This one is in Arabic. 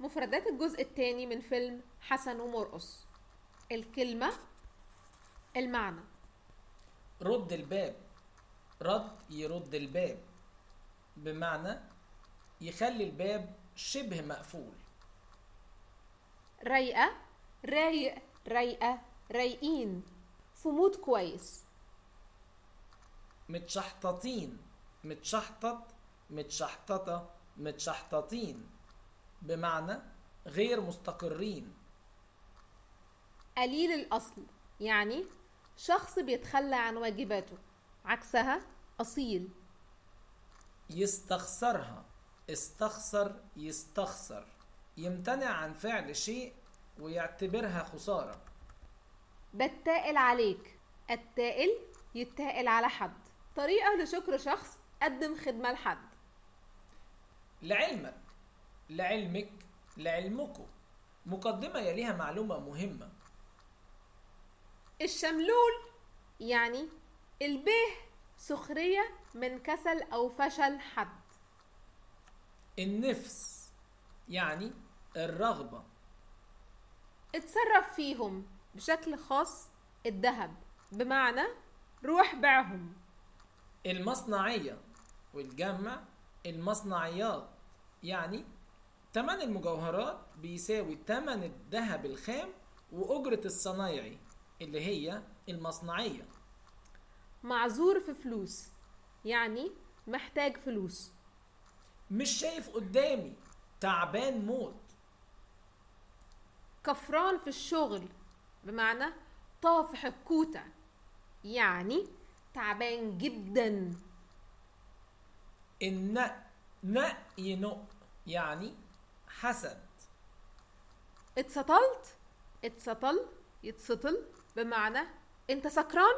مفردات الجزء الثاني من فيلم حسن ومرقص. الكلمة المعنى. رد الباب. رد يرد الباب. بمعنى يخلي الباب شبه مقفول. رايقة رايق رايقة رايقين في مود كويس. متشحططين. متشحطط متشحططة متشحططين. بمعنى غير مستقرين. قليل الأصل يعني شخص بيتخلى عن واجباته عكسها أصيل. يستخسرها استخسر يستخسر يمتنع عن فعل شيء ويعتبرها خسارة. بتائل عليك التائل يتائل على حد. طريقة لشكر شخص قدم خدمة لحد. لعلمك لعلمك لعلمكم مقدمة يليها معلومة مهمة. الشملول يعني البه سخرية من كسل أو فشل حد. النفس يعني الرغبة. اتصرف فيهم بشكل خاص الذهب بمعنى روح بيعهم المصنعية والجمع المصنعيات يعني تمن المجوهرات بيساوي تمن الذهب الخام وأجرة الصنايعي اللي هي المصنعية. معذور في فلوس يعني محتاج فلوس. مش شايف قدامي تعبان موت. كفران في الشغل بمعنى طافح الكوتة يعني تعبان جدا. النق نق ينق يعني حسد. اتسطلت اتسطل يتسطل بمعنى انت سكران؟